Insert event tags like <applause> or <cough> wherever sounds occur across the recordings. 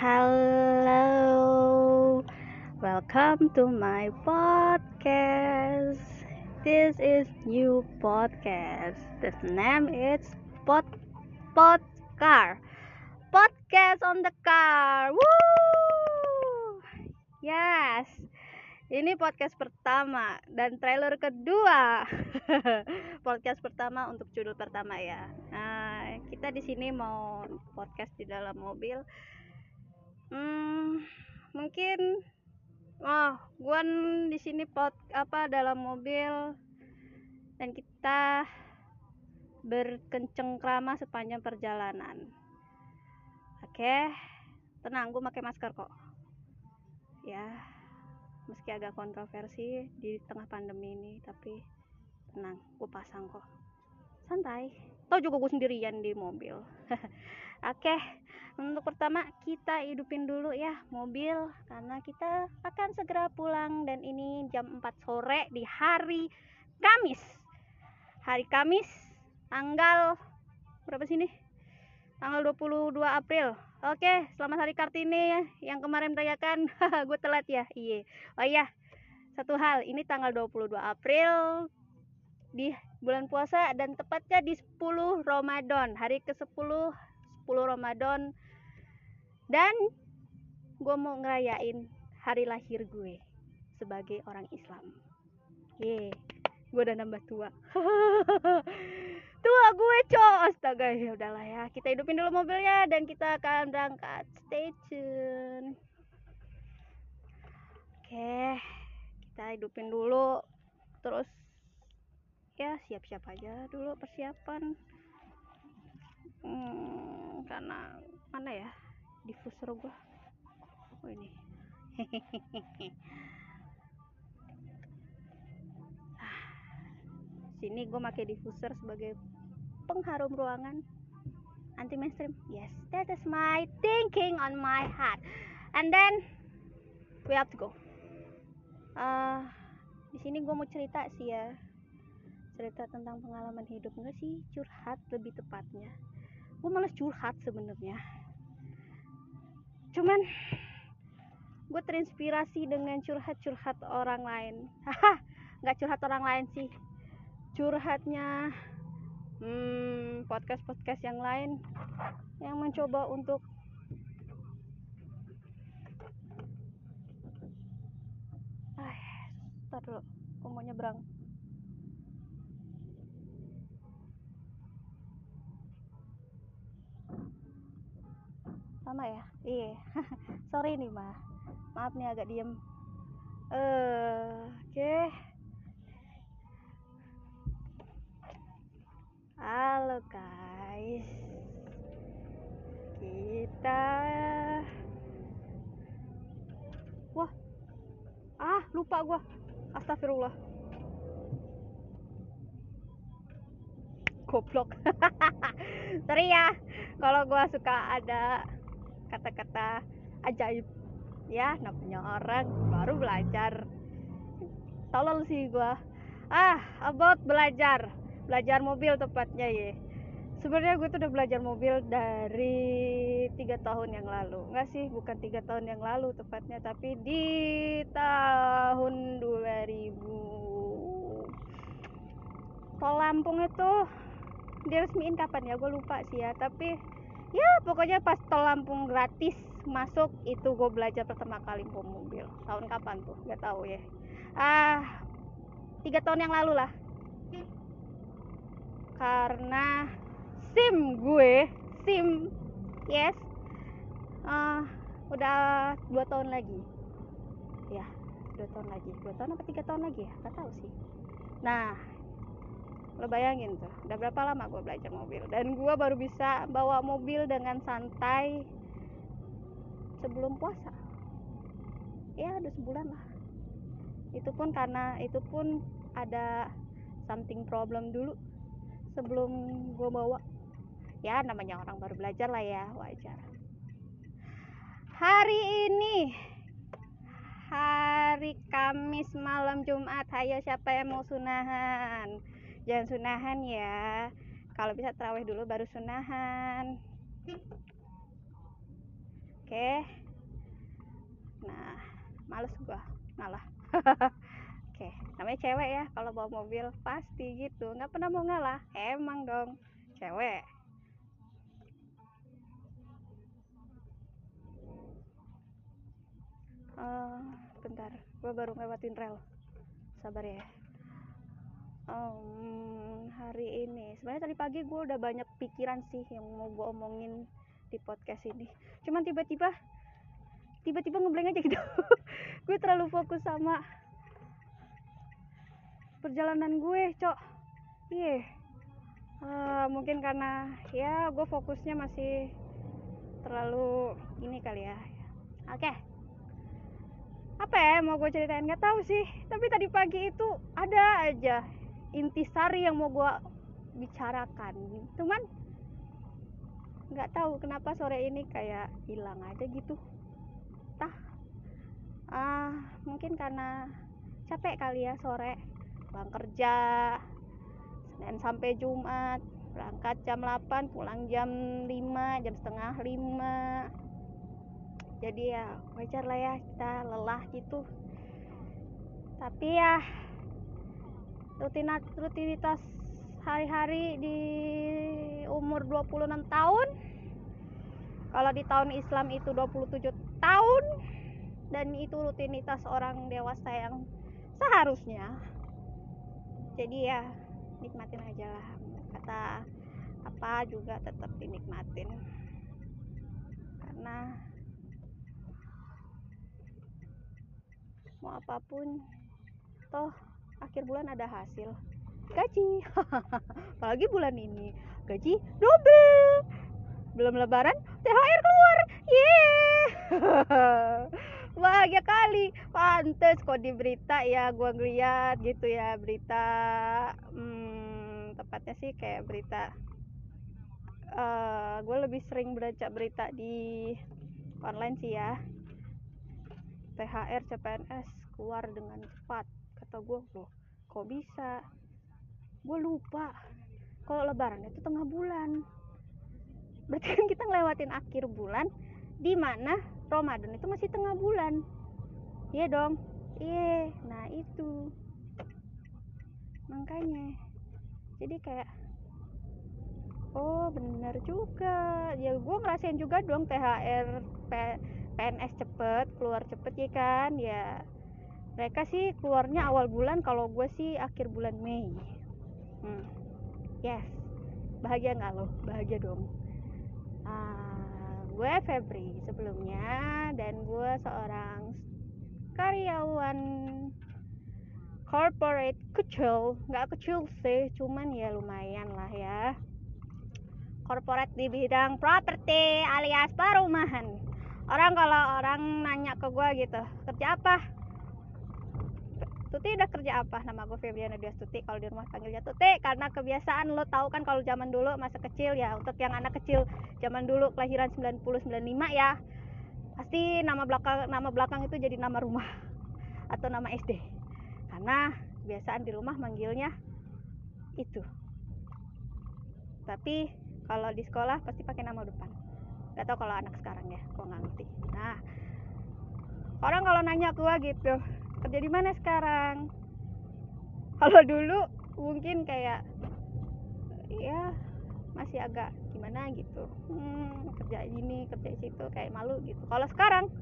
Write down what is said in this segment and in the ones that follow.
Hello, welcome to my podcast. This is new podcast. The name is Pod Podcar. Podcast on the car. Woo! Yes. Ini podcast pertama dan trailer kedua. <laughs> podcast pertama untuk judul pertama ya. Nah, kita di sini mau podcast di dalam mobil. Hmm, mungkin oh, gua di sini pot apa dalam mobil dan kita berkencengkrama sepanjang perjalanan. Oke, tenang, gue pakai masker kok. Ya, meski agak kontroversi di tengah pandemi ini tapi tenang gue pasang kok santai tau juga gue sendirian di mobil <laughs> oke untuk pertama kita hidupin dulu ya mobil karena kita akan segera pulang dan ini jam 4 sore di hari Kamis hari Kamis tanggal berapa sih nih tanggal 22 April Oke, selamat hari Kartini yang kemarin merayakan. <laughs> gue telat ya. Iya. Oh iya. Satu hal, ini tanggal 22 April di bulan puasa dan tepatnya di 10 Ramadan, hari ke-10 10 Ramadan. Dan gue mau ngerayain hari lahir gue sebagai orang Islam. Ye. Gue udah nambah tua. <laughs> tua gue cok astaga ya udahlah ya kita hidupin dulu mobilnya dan kita akan berangkat stay tune oke kita hidupin dulu terus ya siap-siap aja dulu persiapan hmm, karena mana ya? Diffuser gua. Oh ini. <laughs> Sini gue pakai diffuser sebagai pengharum ruangan anti mainstream yes that is my thinking on my heart. And then we have to go. Uh, di sini gue mau cerita sih ya. Cerita tentang pengalaman hidup enggak sih? Curhat lebih tepatnya gue malas curhat sebenarnya. Cuman gue terinspirasi dengan curhat-curhat orang lain. Haha nggak curhat orang lain sih. Curhatnya hmm, podcast-podcast yang lain yang mencoba untuk ah, ntar dulu aku mau nyebrang sama ya? Iya. <laughs> Sorry nih mah maaf nih agak diem. Uh, oke. Okay. Halo guys. Kita Wah. Ah lupa gua. Astagfirullah. Goblok. <laughs> Sorry ya Kalau gua suka ada Kata-kata ajaib. Ya namanya orang baru belajar. Tolol sih gua. Ah about belajar. Belajar mobil tepatnya ya sebenarnya gue tuh udah belajar mobil dari tiga tahun yang lalu. Enggak sih bukan tiga tahun yang lalu tepatnya tapi di tahun 2000 tol Lampung itu diresmiin kapan ya? Gue lupa sih ya tapi ya pokoknya pas tol Lampung gratis masuk itu gue belajar pertama kali bawa mobil. Tahun kapan tuh? Nggak tahu ya. Ah tiga tahun yang lalu lah. Karena sim gue sim yes uh, udah dua tahun lagi. Ya dua tahun lagi. Dua tahun apa tiga tahun lagi ya? Nggak tahu sih. Nah lo bayangin tuh udah berapa lama gue belajar mobil? Dan gue baru bisa bawa mobil dengan santai sebelum puasa. Ya udah sebulan lah. Itu pun karena itu pun ada something problem dulu sebelum gue bawa. Ya namanya orang baru belajar lah ya wajar. Hari ini hari Kamis malam Jumat. Ayo siapa yang mau sunahan jangan sunahan ya. Kalau bisa terawih dulu baru sunahan. Oke. Nah males gua. Ngalah. <laughs> Oke. Namanya cewek ya kalau bawa mobil pasti gitu. Nggak pernah mau ngalah. Emang dong. Cewek. Uh, bentar. Gue baru ngelewatin rel. Sabar ya um, hari ini. Sebenarnya tadi pagi gue udah banyak pikiran sih yang mau gue omongin di podcast ini. Cuman tiba-tiba tiba-tiba ngeblank aja gitu. <laughs> Gue terlalu fokus sama perjalanan gue cok. Iya. Yeah. uh, mungkin karena ya gue fokusnya masih terlalu ini kali ya. Oke. Okay apa ya mau gue ceritain? Nggak tahu sih. Tapi tadi pagi itu ada aja intisari yang mau gue bicarakan. Cuman nggak tahu kenapa sore ini kayak hilang aja gitu. Tah ah mungkin karena capek kali ya sore. Pulang kerja Senin sampai Jumat berangkat jam 8 pulang jam 5 jam setengah 5 jadi ya wajar lah ya kita lelah gitu. Tapi ya rutinitas rutinitas hari-hari di umur 26 tahun. Kalau di tahun Islam itu 27 tahun dan itu rutinitas orang dewasa yang seharusnya. Jadi ya nikmatin aja lah. Kata apa juga tetap dinikmatin. Karena mau apa pun toh akhir bulan ada hasil. Gaji. <laughs> Apalagi bulan ini. Gaji double belum lebaran THR keluar. Yeah <laughs> bahagia kali. Pantes kok di berita ya gua ngeliat gitu ya berita hmm, tepatnya sih kayak berita uh, eh, gue lebih sering baca berita di online sih ya. THR CPNS keluar dengan cepat kata gue loh kok bisa? Gue lupa. Kalau lebaran itu tengah bulan. Berarti kan kita ngelewatin akhir bulan di mana Ramadan itu masih tengah bulan. Iya dong. Iya nah itu. Makanya jadi kayak oh bener juga. Ya gue ngerasain juga dong THR PNS cepet keluar cepet ya kan? Ya mereka sih keluarnya awal bulan kalau gue sih akhir bulan Mei. Hmm. yes. Bahagia nggak lo? Bahagia dong. Uh, gue Febri sebelumnya dan gue seorang karyawan corporate kecil. Nggak kecil sih cuman ya lumayan lah ya. Corporate di bidang properti alias perumahan. Orang kalau orang nanya ke gue gitu kerja apa Tuti udah kerja apa? Nama gue Febriana Dias Tuti. Kalau di rumah panggilnya Tuti karena kebiasaan lo tahu kan kalau zaman dulu masa kecil ya untuk yang anak kecil zaman dulu kelahiran 90 95 ya. Pasti nama belakang nama belakang itu jadi nama rumah <laughs> atau nama SD. Karena kebiasaan di rumah manggilnya itu. Tapi kalau di sekolah pasti pakai nama depan gak tau kalau anak sekarang ya gue nggak ngerti nah orang kalau nanya gue gitu kerja di mana sekarang? Kalau dulu mungkin kayak ya masih agak gimana gitu. Hmm, kerja ini kerja situ kayak malu gitu. Kalau sekarang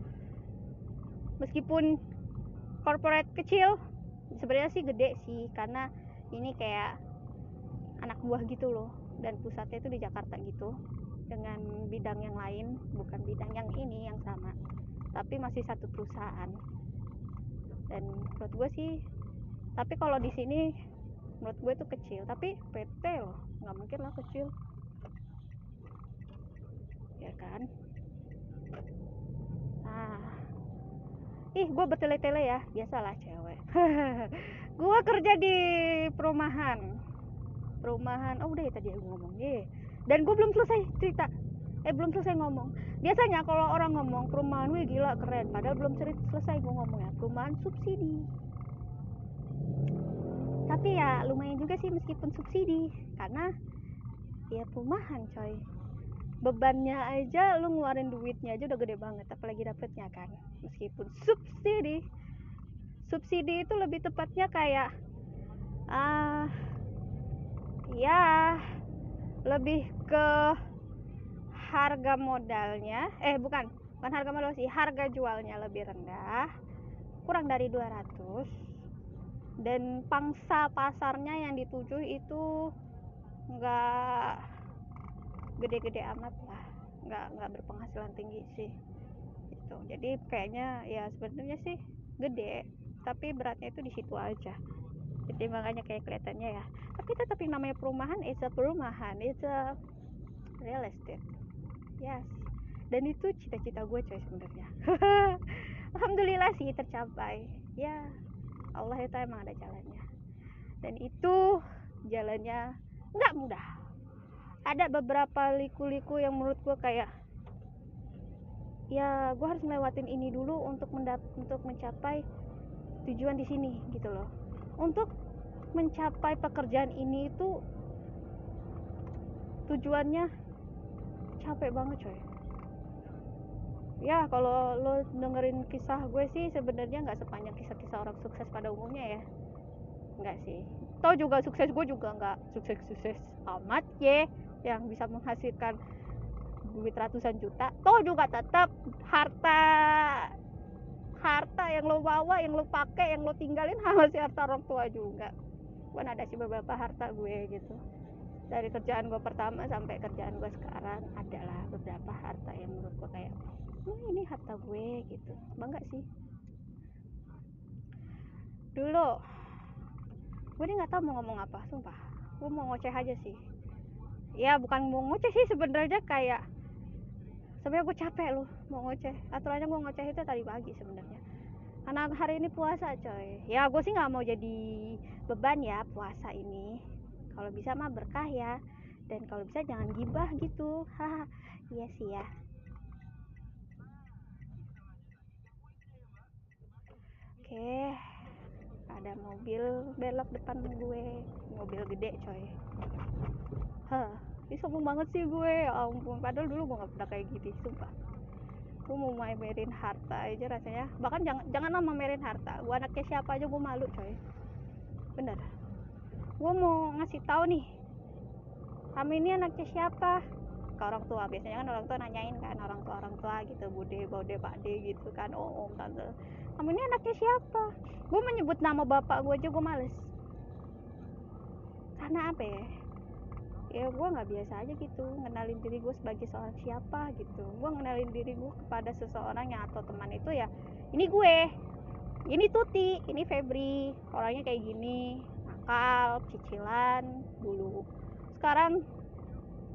meskipun corporate kecil sebenarnya sih gede sih. Karena ini kayak anak buah gitu loh. Dan pusatnya itu di Jakarta gitu. Dengan bidang yang lain bukan bidang yang ini yang sama. Tapi masih satu perusahaan dan menurut gue sih tapi kalau di sini menurut gue itu kecil. Tapi PT loh nggak mungkin lah kecil. Ya kan? Nah ih gue bertele-tele ya. Biasalah cewek. <laughs> Gue kerja di perumahan. Perumahan. Oh udah ya tadi aku ngomong. Ye dan gue belum selesai cerita eh belum selesai ngomong. Biasanya kalau orang ngomong perumahan wih gila keren. Padahal belum selesai gue ngomongnya. Perumahan subsidi. Tapi ya lumayan juga sih meskipun subsidi. Karena ya perumahan coy. Bebannya aja lu ngeluarin duitnya aja udah gede banget. Apalagi dapetnya kan. Meskipun subsidi. Subsidi itu lebih tepatnya kayak ah ya lebih ke harga modalnya eh bukan bukan harga modal sih harga jualnya lebih rendah kurang dari 200 dan pangsa pasarnya yang dituju itu enggak gede-gede amat lah nggak nggak berpenghasilan tinggi sih gitu. Jadi kayaknya ya sebenarnya sih gede tapi beratnya itu di situ aja. Jadi makanya kayak kelihatannya ya. Tapi tetap yang namanya perumahan it's a perumahan it's a real estate yes. Dan itu cita-cita gue coy sebenarnya. <laughs> Alhamdulillah sih tercapai. Ya Allah itu emang ada jalannya. Dan itu jalannya nggak mudah. Ada beberapa liku-liku yang menurut gue kayak ya gue harus melewatin ini dulu untuk mendap untuk mencapai tujuan di sini gitu loh. Untuk mencapai pekerjaan ini itu tujuannya capek banget coy. Ya kalau lo dengerin kisah gue sih sebenarnya nggak sepanjang kisah-kisah orang sukses pada umumnya ya. Nggak sih. Tau juga sukses gue juga nggak sukses-sukses amat ya yang bisa menghasilkan duit ratusan juta. Toh juga tetap harta harta yang lo bawa yang lo pakai yang lo tinggalin <laughs> masih harta orang tua juga. Kan ada sih beberapa harta gue gitu dari kerjaan gue pertama sampai kerjaan gue sekarang adalah beberapa harta yang menurut gue kayak hmm, ini harta gue gitu. Bangga sih. Dulu gue ini nggak tahu mau ngomong apa sumpah. Gue mau ngoceh aja sih. Ya bukan mau ngoceh sih sebenarnya kayak sebenarnya gue capek loh mau ngoceh. Aturannya gue ngoceh itu tadi pagi sebenarnya. Karena hari ini puasa coy. Ya gue sih nggak mau jadi beban ya puasa ini kalau bisa mah berkah ya. Dan kalau bisa jangan gibah gitu. Haha. Iya sih ya. Oke. Ada mobil belok depan gue. Mobil gede coy. Hah. Ini sombong banget sih gue. Ya ampun. Padahal dulu gue gak pernah kayak gitu sumpah. Gue mau mamerin harta aja rasanya. Bahkan jangan jangan nama mamerin harta. Gue anaknya siapa aja gue malu coy. Bener gue mau ngasih tahu nih kami ini anaknya siapa? Ke orang tua. Biasanya kan orang tua nanyain kan orang tua orang tua gitu bude bude pak de gitu kan. Oh om tante. Kamu ini anaknya siapa? Gue menyebut nama bapak gue aja gue males. Karena apa ya? Ya gue nggak biasa aja gitu ngenalin diri gue sebagai seorang siapa gitu. Gue ngenalin diri gue kepada seseorang yang atau teman itu ya ini gue ini Tuti ini Febri orangnya kayak gini nakal cicilan dulu. Sekarang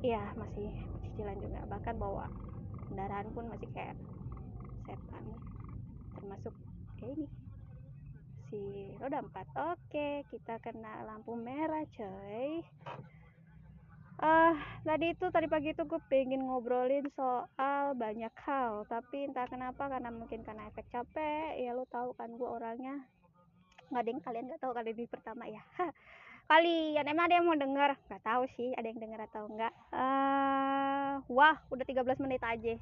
ya masih cicilan juga. Bahkan bawa kendaraan pun masih kayak setan. Termasuk kayak ini si roda empat. Oke kita kena lampu merah coy. Uh, tadi itu tadi pagi itu gue pengen ngobrolin soal banyak hal. Tapi entah kenapa karena mungkin karena efek capek ya lo tahu kan gue orangnya nggak ada yang kalian nggak tahu kali ini pertama ya. Kalian emang ada yang mau denger? Nggak tahu sih ada yang denger atau enggak uh, wah udah 13 menit aja.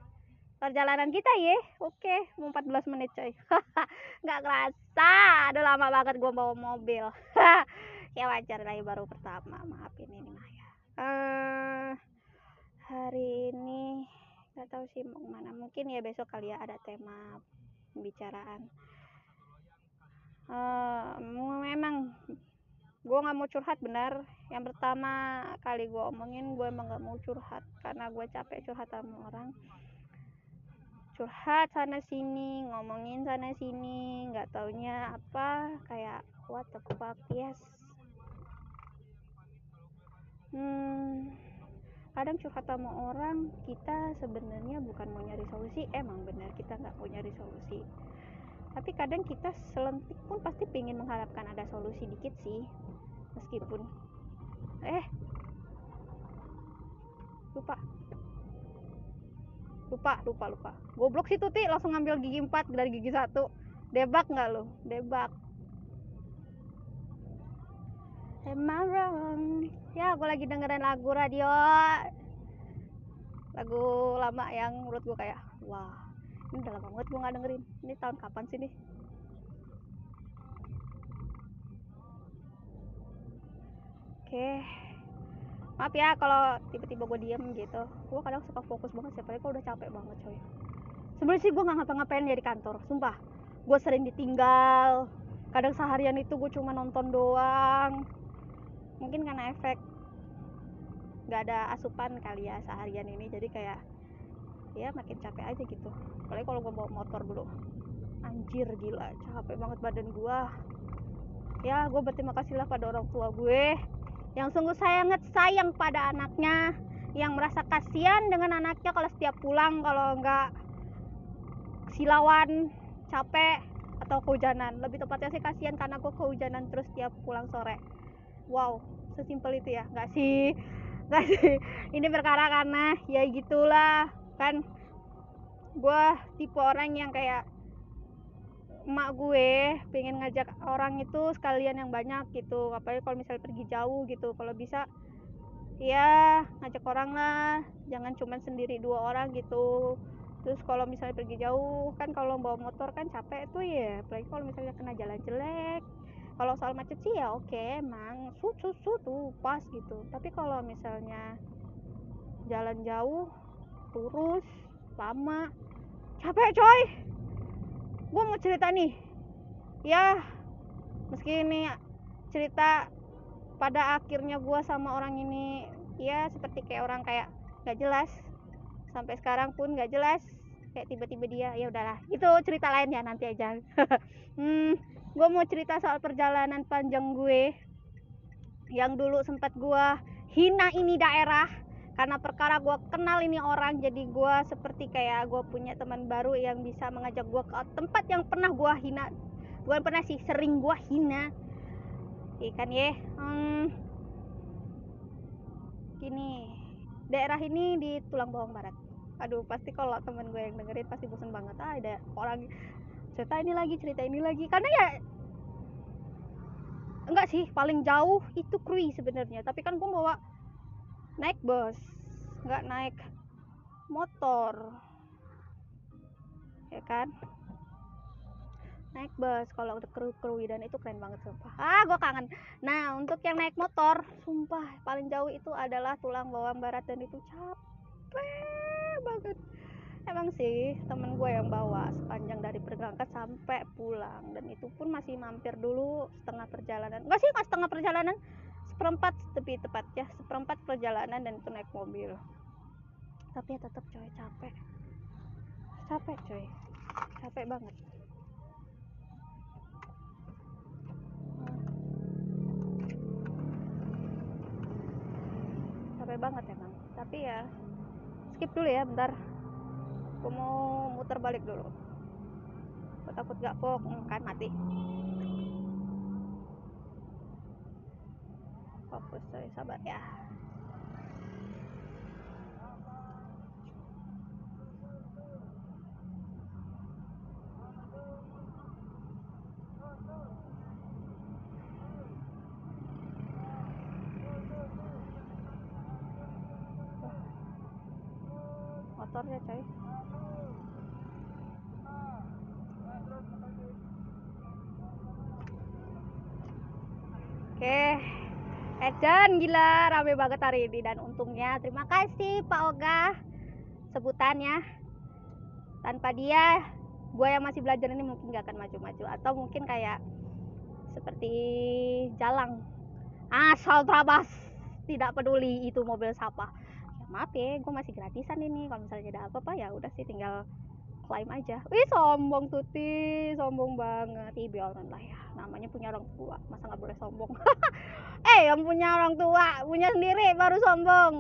Perjalanan kita ya? Oke mau 14 menit coy. <laughs> Nggak kerasa. Udah lama banget gue bawa mobil. <laughs> Ya wajar lah baru pertama. Maafin ini mah ya. Uh, hari ini nggak tahu sih mau ke mana. Mungkin ya besok kali ya ada tema pembicaraan uh, memang gue nggak mau curhat benar. Yang pertama kali gue omongin gue emang nggak mau curhat karena gue capek curhat sama orang. Curhat sana sini ngomongin sana sini nggak taunya apa kayak what the fuck yes. Hmm, kadang curhat sama orang kita sebenarnya bukan mau nyari solusi. Emang benar kita nggak mau nyari solusi tapi kadang kita selentik pun pasti pengen mengharapkan ada solusi dikit sih meskipun eh lupa. Lupa lupa lupa. Goblok sih tuti langsung ngambil gigi 4 dari gigi satu. Debak nggak lo debak. Am I wrong? Ya, aku lagi dengerin lagu radio. Lagu lama yang menurut gue kayak wah ini udah lama banget gue nggak dengerin. Ini tahun kapan sih nih? Oke. Maaf ya kalau tiba-tiba gue diem gitu. Gue kadang suka fokus banget siapa kalau udah capek banget coy. Sebenarnya sih gue nggak ngapa-ngapain ya di kantor sumpah. Gue sering ditinggal. Kadang seharian itu gue cuma nonton doang. Mungkin karena efek nggak ada asupan kali ya seharian ini. Jadi kayak ya makin capek aja gitu. Apalagi kalau gue bawa motor dulu. Anjir gila capek banget badan gue ya gue berterima kasih lah pada orang tua gue yang sungguh sangat sayang pada anaknya yang merasa kasihan dengan anaknya kalau setiap pulang kalau enggak silawan capek atau kehujanan. Lebih tepatnya sih kasihan karena gue kehujanan terus setiap pulang sore. Wow sesimpel itu ya. Nggak sih? Nggak sih? Ini perkara karena ya gitulah kan gue tipe orang yang kayak emak gue pengen ngajak orang itu sekalian yang banyak gitu apalagi kalau misalnya pergi jauh gitu. Kalau bisa ya ngajak orang lah jangan cuma sendiri dua orang gitu. Terus kalau misalnya pergi jauh kan kalau bawa motor kan capek tuh ya apalagi kalau misalnya kena jalan jelek. Kalau soal macet sih ya oke emang sut tuh pas gitu. Tapi kalau misalnya jalan jauh lurus lama. Capek coy. Gue mau cerita nih. Ya meski ini cerita pada akhirnya gue sama orang ini ya seperti kayak orang kayak gak jelas. Sampai sekarang pun gak jelas. Kayak tiba-tiba dia ya udahlah. Itu cerita lain ya nanti aja. <laughs> Hmm, gue mau cerita soal perjalanan panjang gue. Yang dulu sempat gue hina ini daerah karena perkara gue kenal ini orang jadi gue seperti kayak gue punya teman baru yang bisa mengajak gue ke tempat yang pernah gue hina. Bukan pernah sih sering gue hina. Ikan ya hmm, gini daerah ini di tulang bawang barat. Aduh pasti kalau temen gue yang dengerin pasti bosan banget. Ah ada orang cerita ini lagi cerita ini lagi. Karena ya enggak sih paling jauh itu krui sebenarnya. Tapi kan gue bawa naik bus nggak naik motor. Ya kan? Naik bus kalau udah kru kru dan itu keren banget sumpah. Ah gue kangen. Nah untuk yang naik motor sumpah paling jauh itu adalah tulang bawang barat dan itu capek banget. Emang sih temen gue yang bawa sepanjang dari berangkat sampai pulang. Dan itu pun masih mampir dulu setengah perjalanan. Enggak sih nggak setengah perjalanan seperempat lebih tepatnya. Seperempat perjalanan dan itu naik mobil. Tapi ya tetap coy capek. Capek coy. Capek banget. Capek banget emang. Tapi ya skip dulu ya bentar. Aku mau muter balik dulu. Aku takut gak pok kan mati fokus coy sabar ya motornya coy oke Gila rame banget hari ini dan untungnya. Terima kasih Pak Oga sebutannya. Tanpa dia gue yang masih belajar ini mungkin gak akan maju-maju. Atau mungkin kayak seperti jalang. Asal terabas tidak peduli itu mobil siapa. Ya, maaf ya gue masih gratisan ini. Kalau misalnya ada apa-apa ya udah sih tinggal klaim aja. Wih sombong tuti. Sombong banget. Ih biarin lah ya. Namanya punya orang tua masa nggak boleh sombong <laughs> eh yang punya orang tua punya sendiri baru sombong.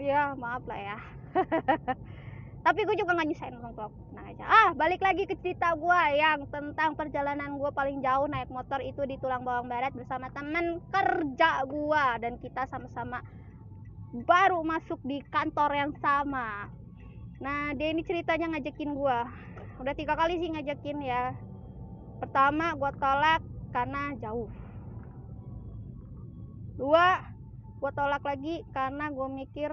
Ya maaf lah ya. <laughs> Tapi gue juga nggak nyusahin orang tua tenang aja. Ah balik lagi ke cerita gue yang tentang perjalanan gue paling jauh naik motor itu di tulang bawang barat bersama temen kerja gue dan kita sama-sama baru masuk di kantor yang sama. Nah dia ini ceritanya ngajakin gue udah tiga kali sih ngajakin ya. Pertama gue tolak karena jauh dua gue tolak lagi karena gue mikir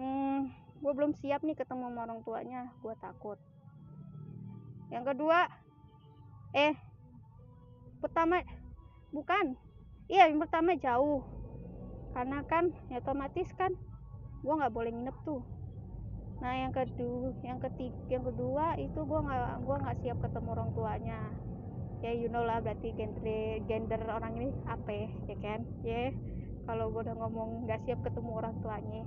hmm, gue belum siap nih ketemu sama orang tuanya gue takut. Yang kedua eh pertama bukan. Iya yang pertama jauh. Karena kan ya otomatis kan gue nggak boleh nginep tuh. Nah yang kedua yang ketiga yang kedua itu gue nggak gua nggak siap ketemu orang tuanya ya you know lah berarti gender gender orang ini apa ya kan? Ya yeah. kalau gue udah ngomong nggak siap ketemu orang tuanya.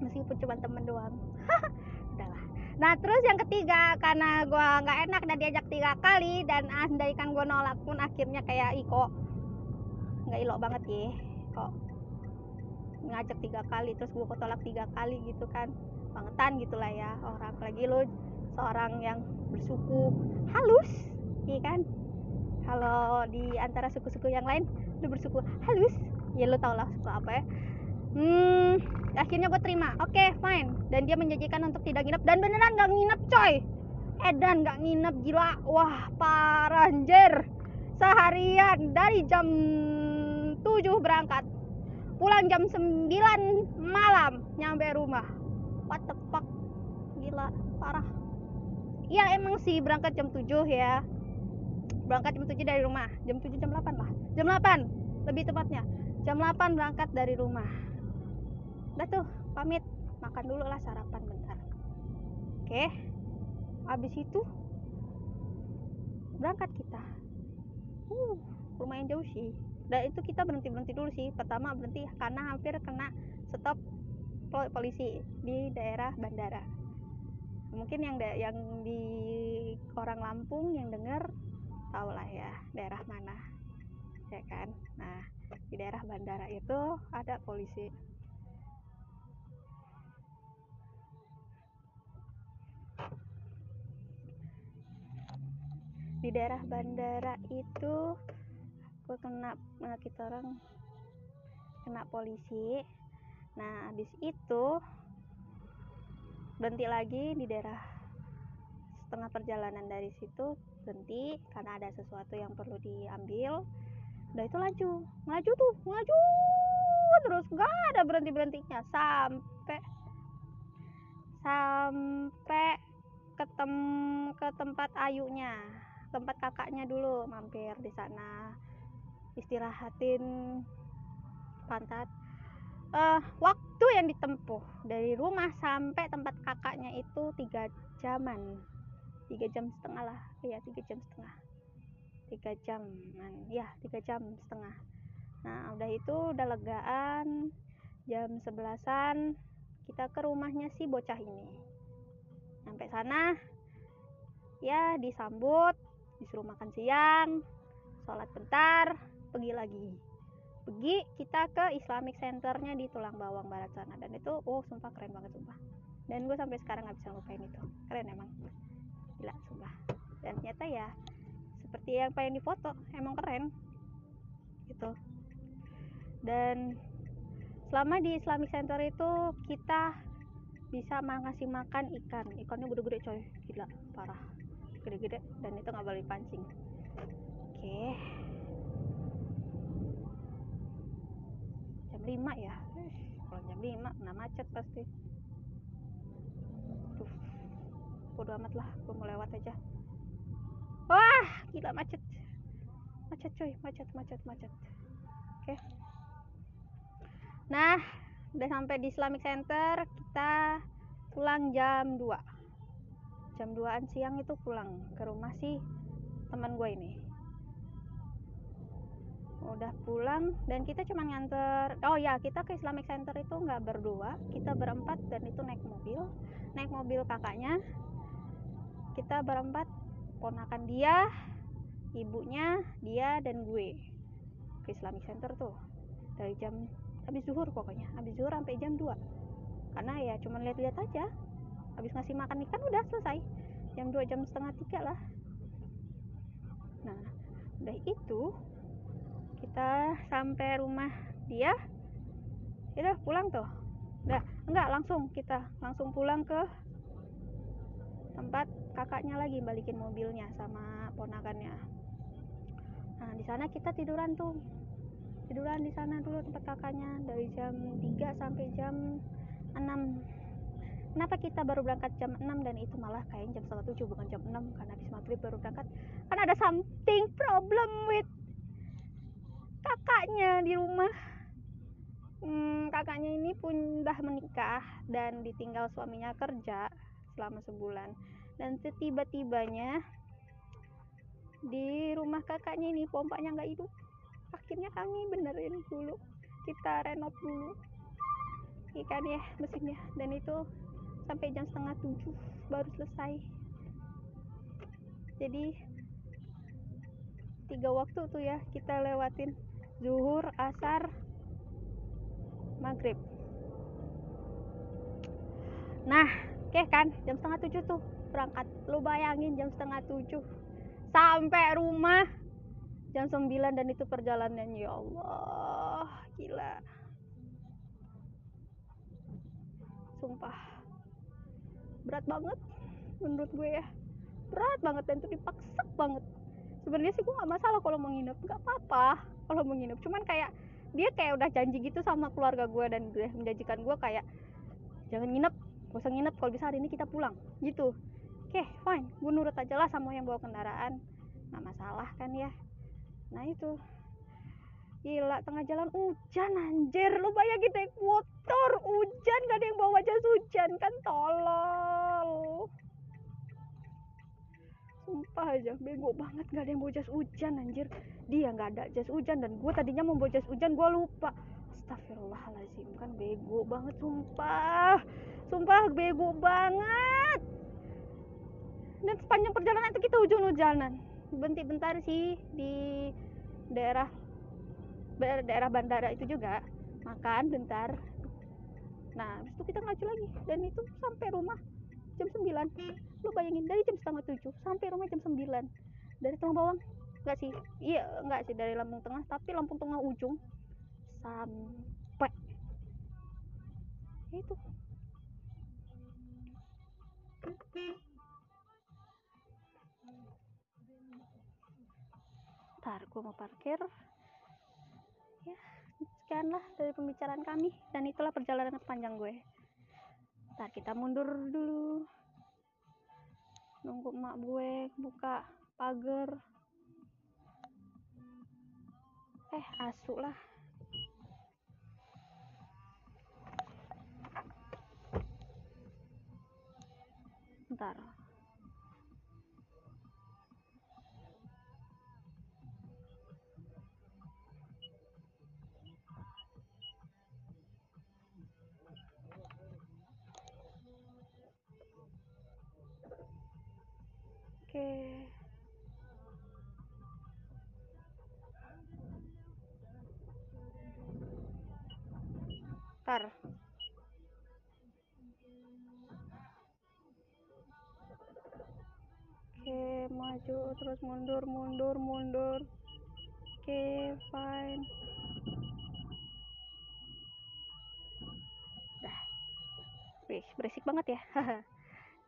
Meskipun cuma temen doang. <laughs> Udahlah nah terus yang ketiga karena gue nggak enak dan diajak tiga kali dan andaikan gue nolak pun akhirnya kayak iko nggak ilok banget ya? Kok ngajak tiga kali terus gue tolak tiga kali gitu kan. Bangetan gitulah ya orang. Lagi lo seorang yang bersuku halus iya kan? Kalau di antara suku-suku yang lain lu bersuku halus ya lu tau lah suku apa ya. Hmm akhirnya gue terima. Oke okay, fine. Dan dia menjanjikan untuk tidak nginep. Dan beneran gak nginep coy. Edan gak nginep gila. Wah parah anjir. Seharian dari jam 7 berangkat pulang jam 9 malam nyampe rumah. What the fuck? Gila parah. Ya emang sih berangkat jam 7 ya berangkat jam 7 dari rumah. Jam 7 jam 8 lah. Jam 8 lebih tepatnya. Jam 8 berangkat dari rumah. Udah tuh pamit. Makan dulu lah sarapan bentar. Oke. Habis itu berangkat kita. Uh lumayan jauh sih. Dan itu kita berhenti berhenti dulu sih. Pertama berhenti karena hampir kena stop polisi di daerah bandara. Mungkin yang yang di orang Lampung yang dengar tau lah ya daerah mana ya kan? Nah di daerah bandara itu ada polisi. Di daerah bandara itu gue kena kita orang kena polisi. Nah habis itu berhenti lagi di daerah setengah perjalanan dari situ berhenti karena ada sesuatu yang perlu diambil. Udah itu laju melaju tuh melaju terus nggak ada berhenti berhentinya sampai sampai ketemu ke tempat ayunya tempat kakaknya dulu mampir di sana istirahatin pantat. Uh, waktu yang ditempuh dari rumah sampai tempat kakaknya itu tiga jaman tiga jam setengah lah. Iya tiga jam setengah. Tiga jam ya tiga jam setengah. Nah udah itu udah legaan jam sebelasan kita ke rumahnya si bocah ini. Sampai sana ya disambut disuruh makan siang sholat bentar pergi lagi. Pergi kita ke Islamic Centernya di Tulang Bawang Barat sana. Dan itu oh sumpah keren banget sumpah. Dan gue sampai sekarang nggak bisa lupain itu. Keren emang gila sumpah dan ternyata ya seperti yang pengen difoto emang keren. Gitu. Dan selama di Islamic Center itu kita bisa ngasih makan ikan. Ikannya gede-gede coy. Gila parah. Gede-gede dan itu nggak boleh pancing oke. Jam 5 ya? Kalau jam 5 kena macet pasti bodo amat lah gue mau lewat aja. Wah gila macet. Macet coy macet macet macet. Oke. Okay. nah udah sampai di Islamic Center kita pulang jam 2 jam 2an siang itu pulang ke rumah sih teman gue ini. Udah pulang dan kita cuma nganter oh ya kita ke Islamic Center itu nggak berdua kita berempat dan itu naik mobil. Naik mobil kakaknya kita berempat ponakan dia ibunya dia dan gue. Ke Islamic Center tuh. Dari jam habis zuhur pokoknya. Habis zuhur sampai jam 2 karena ya cuma lihat-lihat aja. Habis ngasih makan ikan udah selesai. Jam 2 jam setengah tiga lah. Nah udah itu kita sampai rumah dia. Udah pulang tuh. Udah enggak langsung kita langsung pulang ke tempat kakaknya lagi balikin mobilnya sama ponakannya. Nah di sana kita tiduran tuh. Tiduran di sana dulu tempat kakaknya dari jam 3 sampai jam 6 kenapa kita baru berangkat jam 6 dan itu malah kayak jam setengah tujuh bukan jam 6 karena habis maghrib baru berangkat? Kan ada something problem with kakaknya di rumah. Hmm, kakaknya ini pun udah menikah dan ditinggal suaminya kerja selama sebulan. Dan setiba-tibanya di rumah kakaknya ini pompanya nggak hidup. Akhirnya kami benerin dulu. Kita renov dulu. Ikan ya mesinnya. Dan itu sampai jam setengah tujuh baru selesai. Jadi tiga waktu tuh ya kita lewatin zuhur asar maghrib. Nah oke kan jam setengah tujuh tuh berangkat. Lu bayangin jam setengah tujuh sampai rumah jam sembilan dan itu perjalanan. Ya Allah gila. Sumpah. Berat banget menurut gue ya. Berat banget dan itu dipaksa banget. Sebenarnya sih gue nggak masalah kalau mau nginep nggak apa-apa kalau mau nginep. Cuman kayak dia kayak udah janji gitu sama keluarga gue dan dia menjanjikan gue kayak jangan nginep gak usah nginep kalau bisa hari ini kita pulang. Gitu. Oke okay, fine. Gue nurut aja lah sama yang bawa kendaraan. Nggak masalah kan ya. Nah itu. Gila tengah jalan hujan anjir. Lu bayangin naik motor hujan. Gak ada yang bawa jas hujan kan tolol. Sumpah aja bego banget. Gak ada yang bawa jas hujan anjir. Dia nggak ada jas hujan dan gue tadinya mau bawa jas hujan gue lupa. Astagfirullahaladzim kan bego banget sumpah sumpah bego banget. Dan sepanjang perjalanan itu kita hujan-hujanan berhenti bentar sih di daerah daerah bandara itu juga. Makan bentar. Nah habis itu kita ngacu lagi. Dan itu sampai rumah jam 9 lu bayangin dari jam setengah tujuh sampai rumah jam 9 dari tengah bawang? Enggak sih. Iya enggak sih dari Lampung Tengah. Tapi Lampung Tengah ujung sampai. Itu ntar gue mau parkir. Ya sekianlah dari pembicaraan kami. Dan itulah perjalanan panjang gue. Ntar kita mundur dulu. Nunggu emak gue buka pagar. Eh asu lah ntar Oke. Ntar. Oke, maju terus mundur, mundur, mundur. Oke, fine. Dah. Wih, berisik banget ya. <laughs>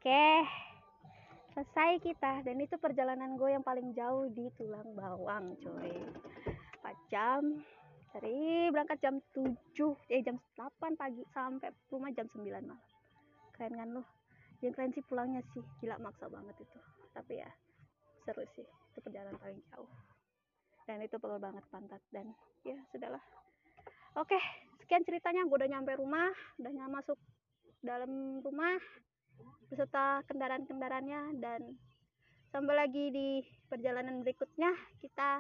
Oke selesai kita dan itu perjalanan gue yang paling jauh di tulang bawang coy 4 jam dari berangkat jam 7 eh jam 8 pagi sampai rumah jam 9 malam keren kan lo yang keren sih pulangnya sih gila maksa banget itu tapi ya seru sih. Itu perjalanan paling jauh. Dan itu pegel banget pantat. Dan ya sudahlah. Oke sekian ceritanya. Gue udah nyampe rumah udah masuk dalam rumah beserta kendaraan-kendaraannya. Dan sampai lagi di perjalanan berikutnya. Kita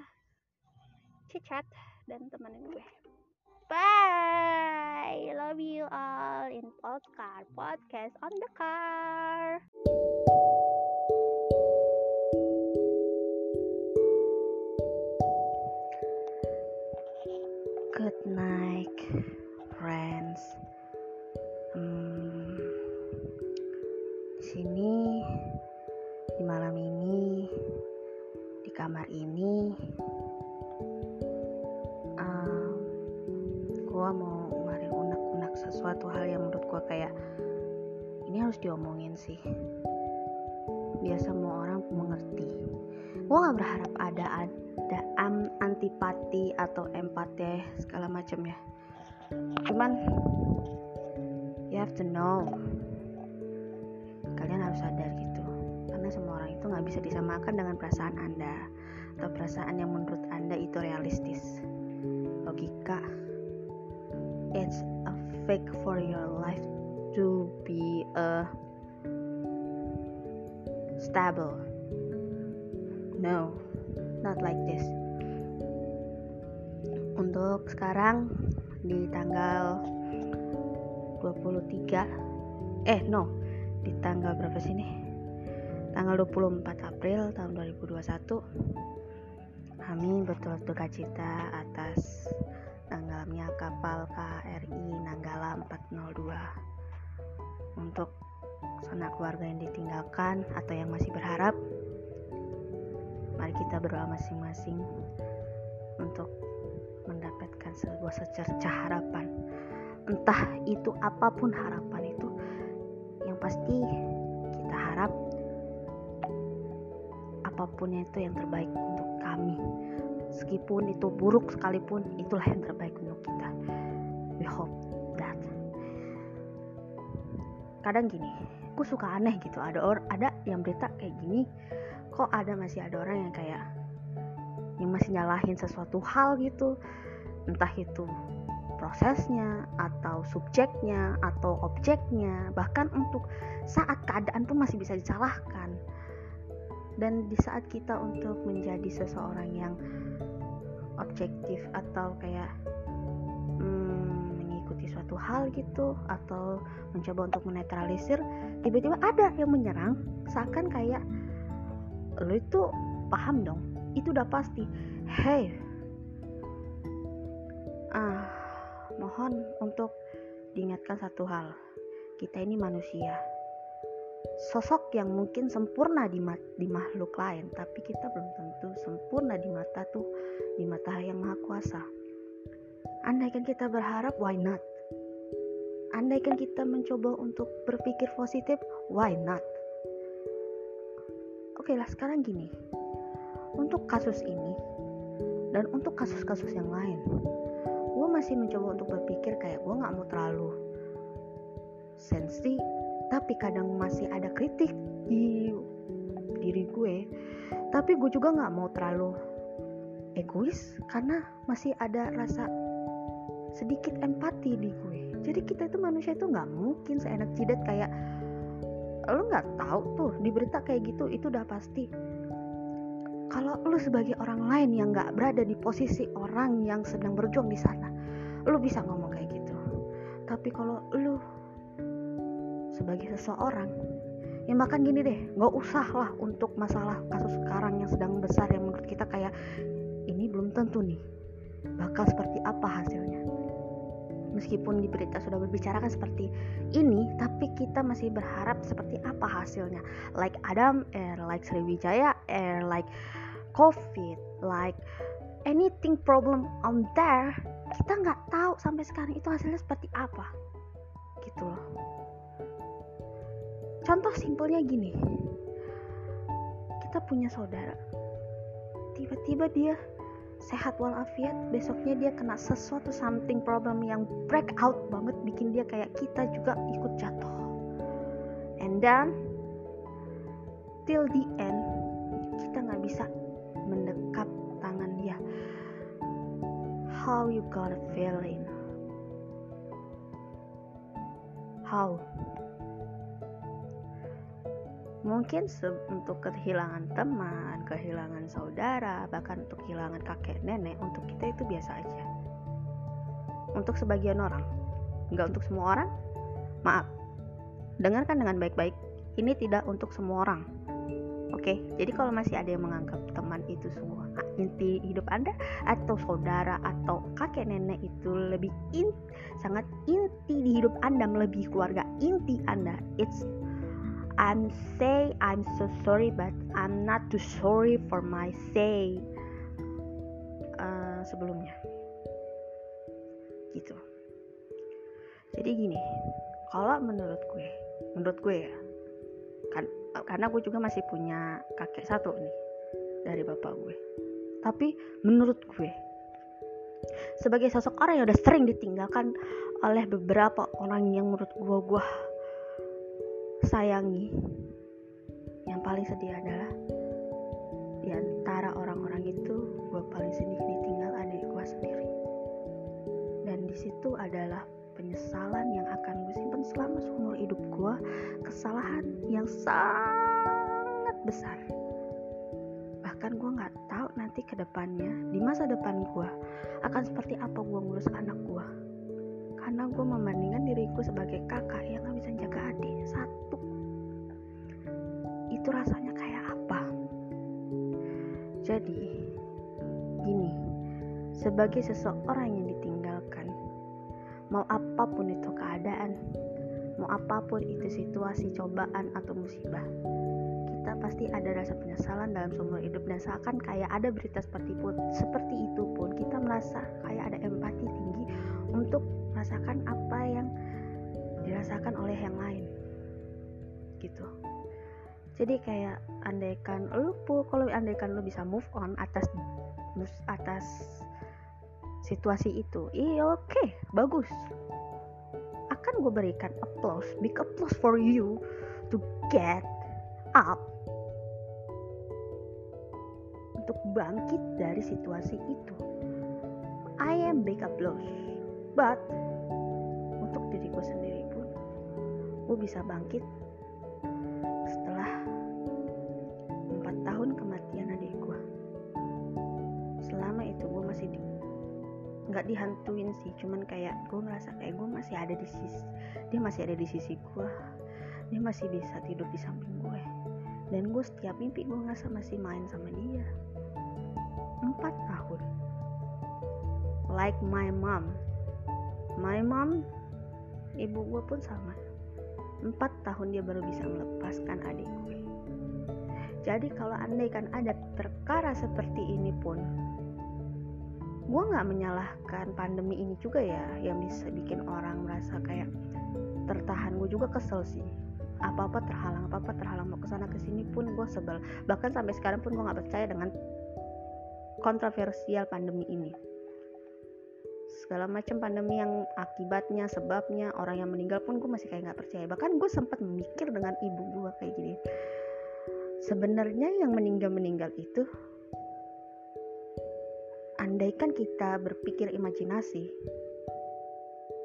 chit-chat dan temenin gue. Bye. Love you all in podcast podcast on the car good night friends. Sini di malam ini di kamar ini. Uh, gua mau kemarin unek-unek sesuatu hal yang menurut gua kayak ini harus diomongin sih. Biar semua orang mengerti. Gua nggak berharap ada antipati atau empati segala macam ya. Cuman you have to know. Harus sadar gitu. Karena semua orang itu nggak bisa disamakan dengan perasaan anda. Atau perasaan yang menurut anda itu realistis. Logika. It's a fake for your life to be a stable. No. Not like this untuk sekarang di tanggal 23 eh no di tanggal berapa sih nih tanggal 24 April tahun 2021 kami betul duka cita atas tenggelamnya kapal KRI Nanggala 402 untuk sanak keluarga yang ditinggalkan atau yang masih berharap mari kita berdoa masing-masing untuk mendapatkan sebuah secercah harapan. Entah itu apa pun harapan itu yang pasti kita harap apa pun itu yang terbaik untuk kami. Meskipun itu buruk sekalipun itulah yang terbaik untuk kita. We hope that. Kadang gini aku suka aneh gitu. Ada orang ada yang berita kayak gini kok ada masih ada orang yang kayak yang masih nyalahin sesuatu hal gitu. Entah itu prosesnya atau subjeknya atau objeknya bahkan untuk saat keadaan pun masih bisa disalahkan. Dan di saat kita untuk menjadi seseorang yang objektif atau kayak hmm, mengikuti suatu hal gitu atau mencoba untuk menetralisir tiba-tiba ada yang menyerang seakan kayak lo itu paham dong itu udah pasti. Hey ah mohon untuk diingatkan satu hal. Kita ini manusia. Sosok yang mungkin sempurna di, di makhluk lain tapi kita belum tentu sempurna di mata tuh di mata yang maha kuasa. Andaikan kita berharap why not? Andaikan kita mencoba untuk berpikir positif why not? Oke lah sekarang gini untuk kasus ini dan untuk kasus-kasus yang lain gue masih mencoba untuk berpikir kayak gue nggak mau terlalu sensi tapi kadang masih ada kritik di diri gue. Tapi gue juga nggak mau terlalu egois karena masih ada rasa sedikit empati di gue. Jadi kita itu manusia itu nggak mungkin seenak jidat kayak lo nggak tahu tuh di berita kayak gitu itu udah pasti kalau lu sebagai orang lain yang nggak berada di posisi orang yang sedang berjuang di sana lu bisa ngomong kayak gitu. Tapi kalau lu sebagai seseorang yang bahkan gini deh nggak usah lah untuk masalah kasus sekarang yang sedang besar yang menurut kita kayak ini belum tentu nih bakal seperti apa hasilnya. Meskipun di berita sudah berbicara kan seperti ini tapi kita masih berharap seperti apa hasilnya. Like Adam Air like Sriwijaya Air like covid like anything problem on there kita nggak tahu sampai sekarang itu hasilnya seperti apa. Gitu loh. Contoh simpelnya gini. Kita punya saudara. Tiba-tiba dia sehat walafiat besoknya dia kena sesuatu something problem yang break out banget bikin dia kayak kita juga ikut jatuh. And then till the end kita nggak bisa mendekap tangan dia how you got a feeling how mungkin untuk kehilangan teman, kehilangan saudara, bahkan untuk kehilangan kakek nenek, untuk kita itu biasa aja. Untuk sebagian orang, nggak untuk semua orang. Maaf, dengarkan dengan baik-baik. Ini tidak untuk semua orang. Oke, jadi kalau masih ada yang menganggap teman itu semua inti hidup Anda atau saudara atau kakek nenek itu lebih in, sangat inti di hidup Anda melebihi keluarga inti Anda, it's I'm say I'm so sorry but I'm not too sorry for my say uh, sebelumnya. Gitu. Jadi gini kalau menurut gue menurut gue ya karena gue juga masih punya kakek satu nih dari bapak gue. Tapi menurut gue sebagai sosok orang yang udah sering ditinggalkan oleh beberapa orang yang menurut gue gue sayangi paling sedih adalah di antara orang-orang itu gue paling sedih ditinggal adik gue sendiri. Dan di situ adalah penyesalan yang akan gue simpan selama seumur hidup gue kesalahan yang sangat besar. Bahkan gue nggak tahu nanti ke depannya di masa depan gue akan seperti apa gue ngurus anak gue karena gue membandingkan diriku sebagai kakak yang gak bisa jaga adik satu. Itu rasanya kayak apa? Jadi gini sebagai seseorang yang ditinggalkan mau apa pun itu keadaan. Mau apa pun itu situasi cobaan atau musibah. Kita pasti ada rasa penyesalan dalam seumur hidup dan seakan kayak ada berita seperti pun seperti itu pun kita merasa kayak ada empati tinggi untuk merasakan apa yang dirasakan oleh yang lain. Gitu. Jadi kayak andaikan lu kalau andaikan lu bisa move on atas atas situasi itu. Iya oke okay, bagus. Akan gue berikan applause big applause for you to get up. Untuk bangkit dari situasi itu. I am big applause but untuk diriku sendiri pun gue bisa bangkit dihantuin sih cuman kayak gue ngerasa kayak gue masih ada di sisi dia masih ada di sisi gue dia masih bisa tidur di samping gue. Dan gue setiap mimpi gue ngerasa masih main sama dia. Empat tahun. Like my mom. My mom ibu gue pun sama. Empat tahun dia baru bisa melepaskan adik gue. Jadi kalau andai kan ada perkara seperti ini pun gue nggak menyalahkan pandemi ini juga ya yang bisa bikin orang merasa kayak tertahan. Gue juga kesel sih. Apa apa terhalang apa apa terhalang. Mau ke sana ke sini pun gue sebel. Bahkan sampai sekarang pun gue nggak percaya dengan kontroversial pandemi ini. Segala macam pandemi yang akibatnya sebabnya orang yang meninggal pun gue masih kayak nggak percaya. Bahkan gue sempat memikir dengan ibu gue kayak gini. Sebenarnya yang meninggal meninggal itu andaikan kita berpikir imajinasi,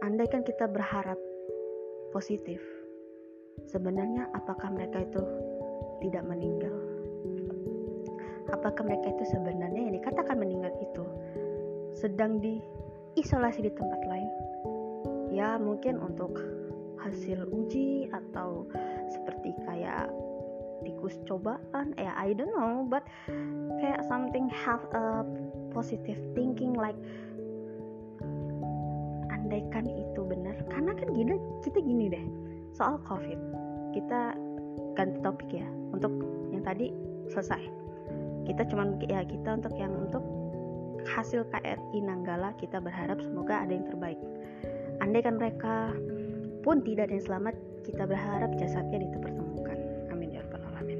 andaikan kita berharap positif, sebenarnya apakah mereka itu tidak meninggal? Apakah mereka itu sebenarnya yang dikatakan meninggal itu sedang diisolasi di tempat lain? Ya, mungkin untuk hasil uji atau seperti kayak tikus cobaan ya I don't know but kayak something have a positive thinking like andaikan itu benar. Karena kan gini kita gini deh soal covid kita ganti topik ya untuk yang tadi selesai. Kita cuman ya kita untuk yang untuk hasil KRI Nanggala kita berharap semoga ada yang terbaik. Andaikan mereka pun tidak ada yang selamat kita berharap jasadnya ditemukan amin ya rabbal alamin.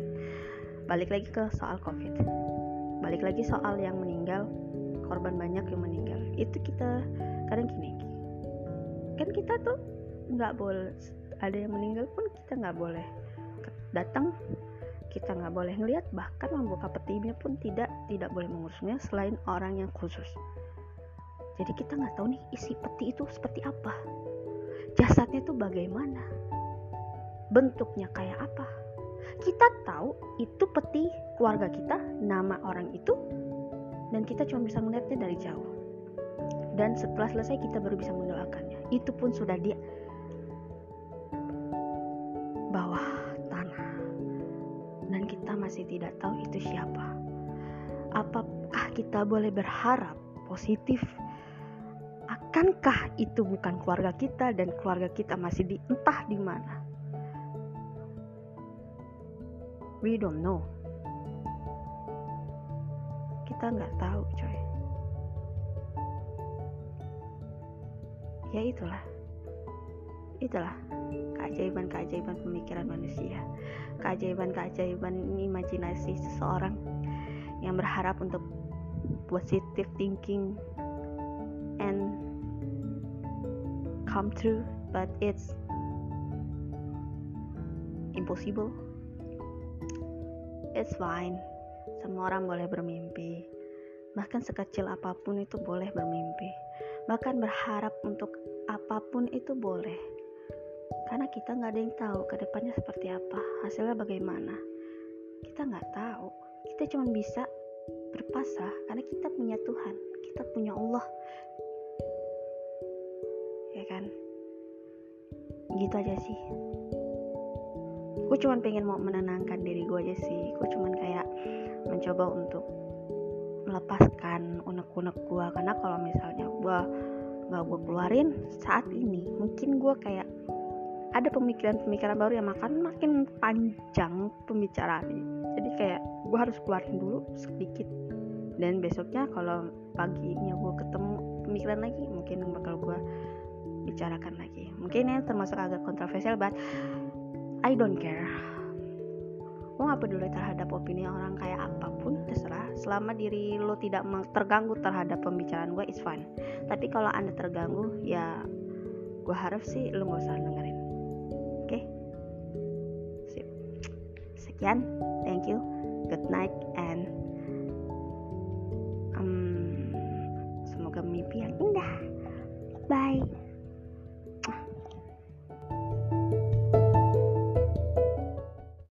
Balik lagi ke soal covid balik lagi soal yang meninggal korban banyak yang meninggal. Itu kita kadang gini kan kita tuh nggak boleh ada yang meninggal pun kita nggak boleh datang kita nggak boleh ngelihat bahkan membuka petinya pun tidak tidak boleh mengurusnya selain orang yang khusus. Jadi kita nggak tahu nih isi peti itu seperti apa. Jasadnya itu bagaimana? Bentuknya kayak apa kita tahu itu peti keluarga kita nama orang itu dan kita cuma bisa melihatnya dari jauh. Dan setelah selesai kita baru bisa mendoakannya. Itu pun sudah di bawah tanah. Dan kita masih tidak tahu itu siapa. Apakah kita boleh berharap positif? Akankah itu bukan keluarga kita dan keluarga kita masih di entah di mana we don't know. Kita nggak tahu coy. Ya itulah. Itulah keajaiban-keajaiban pemikiran manusia. Keajaiban-keajaiban imajinasi seseorang yang berharap untuk positive thinking and come true but it's impossible it's fine. Semua orang boleh bermimpi. Bahkan sekecil apa pun itu boleh bermimpi. Bahkan berharap untuk apa pun itu boleh. Karena kita nggak ada yang tahu ke depannya seperti apa hasilnya bagaimana. Kita nggak tahu. Kita cuma bisa berpasrah karena kita punya Tuhan. Kita punya Allah. Ya kan? Gitu aja sih gue cuma pengen mau menenangkan diri gue aja sih. Gue cuma kayak mencoba untuk melepaskan unek-unek gue karena kalau misalnya gue gak gue keluarin saat ini mungkin gue kayak ada pemikiran-pemikiran baru yang makan makin panjang pembicaraan jadi kayak gue harus keluarin dulu sedikit. Dan besoknya kalau paginya gue ketemu pemikiran lagi mungkin bakal gue bicarakan lagi. Mungkin ini termasuk agak kontroversial but I don't care. Gue gak peduli terhadap opini orang kayak apa pun terserah. Selama diri lo tidak terganggu terhadap pembicaraan gue is fine. Tapi kalau anda terganggu ya gue harap sih lo gak usah dengerin. Oke? Okay? Sekian. Thank you. Good night and